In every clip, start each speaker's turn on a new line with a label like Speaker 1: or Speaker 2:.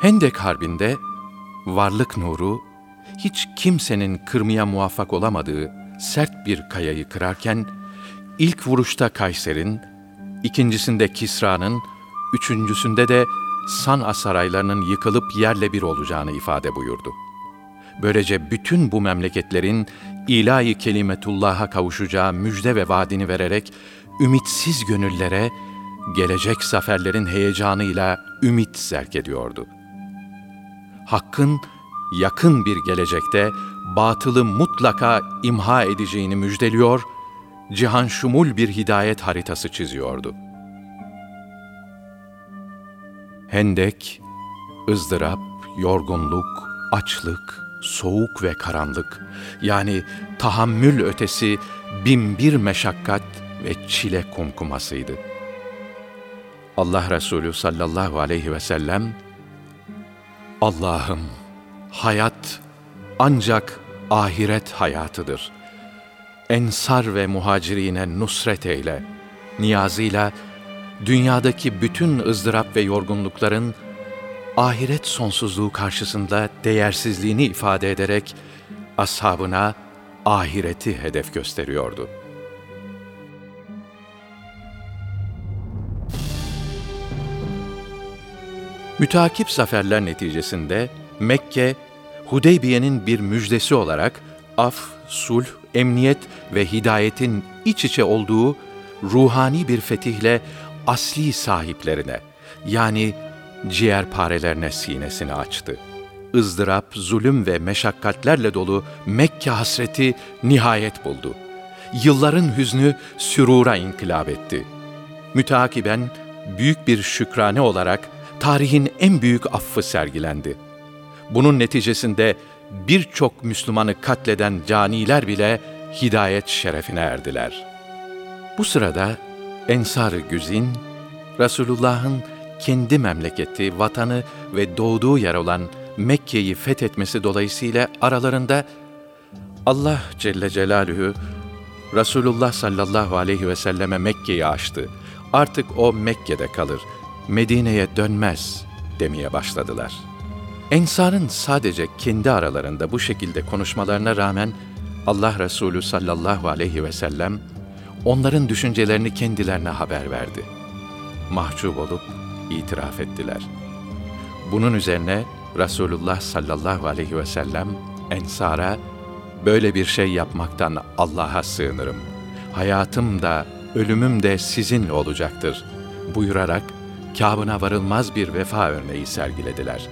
Speaker 1: Hendek Harbi'nde varlık nuru hiç kimsenin kırmaya muvaffak olamadığı sert bir kayayı kırarken ilk vuruşta Kayser'in, ikincisinde Kisra'nın, üçüncüsünde de San'a saraylarının yıkılıp yerle bir olacağını ifade buyurdu. Böylece bütün bu memleketlerin ilahi kelimetullah'a kavuşacağı müjde ve vaadini vererek ümitsiz gönüllere gelecek zaferlerin heyecanıyla ümit zerk ediyordu. Hakkın yakın bir gelecekte batılı mutlaka imha edeceğini müjdeliyor, cihan şumul bir hidayet haritası çiziyordu. Hendek, ızdırap, yorgunluk, açlık, soğuk ve karanlık, yani tahammül ötesi bin bir meşakkat ve çile kumkumasıydı. Allah Resulü sallallahu aleyhi ve sellem, Allah'ım, hayat ancak ahiret hayatıdır. Ensar ve muhacirine nusret eyle. Niyazıyla dünyadaki bütün ızdırap ve yorgunlukların ahiret sonsuzluğu karşısında değersizliğini ifade ederek ashabına ahireti hedef gösteriyordu. Mütakip zaferler neticesinde Mekke, Hudeybiye'nin bir müjdesi olarak af, sulh, emniyet ve hidayetin iç içe olduğu ruhani bir fetihle asli sahiplerine yani ciğerparelerine sinesini açtı. ızdırap, zulüm ve meşakkatlerle dolu Mekke hasreti nihayet buldu. Yılların hüznü sürura inkılap etti. Mütakiben büyük bir şükrane olarak tarihin en büyük affı sergilendi. Bunun neticesinde birçok Müslümanı katleden caniler bile hidayet şerefine erdiler. Bu sırada Ensar-ı Güzin, Resulullah'ın kendi memleketi, vatanı ve doğduğu yer olan Mekke'yi fethetmesi dolayısıyla aralarında Allah Celle Celaluhu Resulullah sallallahu aleyhi ve selleme Mekke'yi açtı. Artık o Mekke'de kalır, Medine'ye dönmez demeye başladılar. Ensar'ın sadece kendi aralarında bu şekilde konuşmalarına rağmen Allah Resulü sallallahu aleyhi ve sellem onların düşüncelerini kendilerine haber verdi. Mahcup olup itiraf ettiler. Bunun üzerine Resulullah sallallahu aleyhi ve sellem Ensar'a böyle bir şey yapmaktan Allah'a sığınırım. Hayatım da ölümüm de sizinle olacaktır buyurarak kâbına varılmaz bir vefa örneği sergilediler.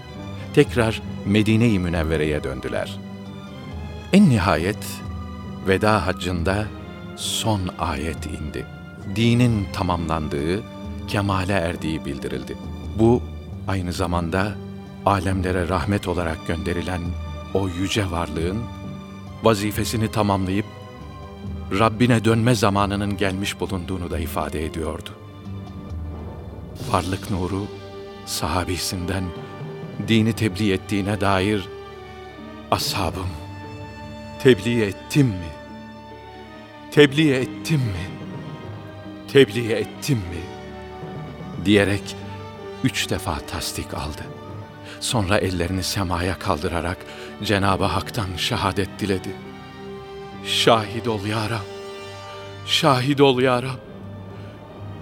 Speaker 1: Tekrar Medine-i Münevvere'ye döndüler. En nihayet veda haccında son ayet indi. Dinin tamamlandığı, kemale erdiği bildirildi. Bu aynı zamanda alemlere rahmet olarak gönderilen o yüce varlığın vazifesini tamamlayıp Rabbine dönme zamanının gelmiş bulunduğunu da ifade ediyordu. Varlık nuru sahabisinden dini tebliğ ettiğine dair ashabım tebliğ ettim mi? Tebliğ ettim mi? Tebliğ ettim mi? diyerek üç defa tasdik aldı. Sonra ellerini semaya kaldırarak Cenab-ı Hak'tan şehadet diledi. Şahit ol ya Rab, şahit ol ya Rab,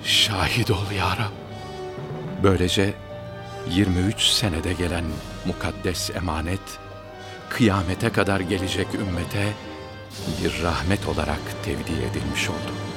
Speaker 1: şahit ol ya Rab. Böylece 23 senede gelen mukaddes emanet, kıyamete kadar gelecek ümmete bir rahmet olarak tevdi edilmiş oldu.''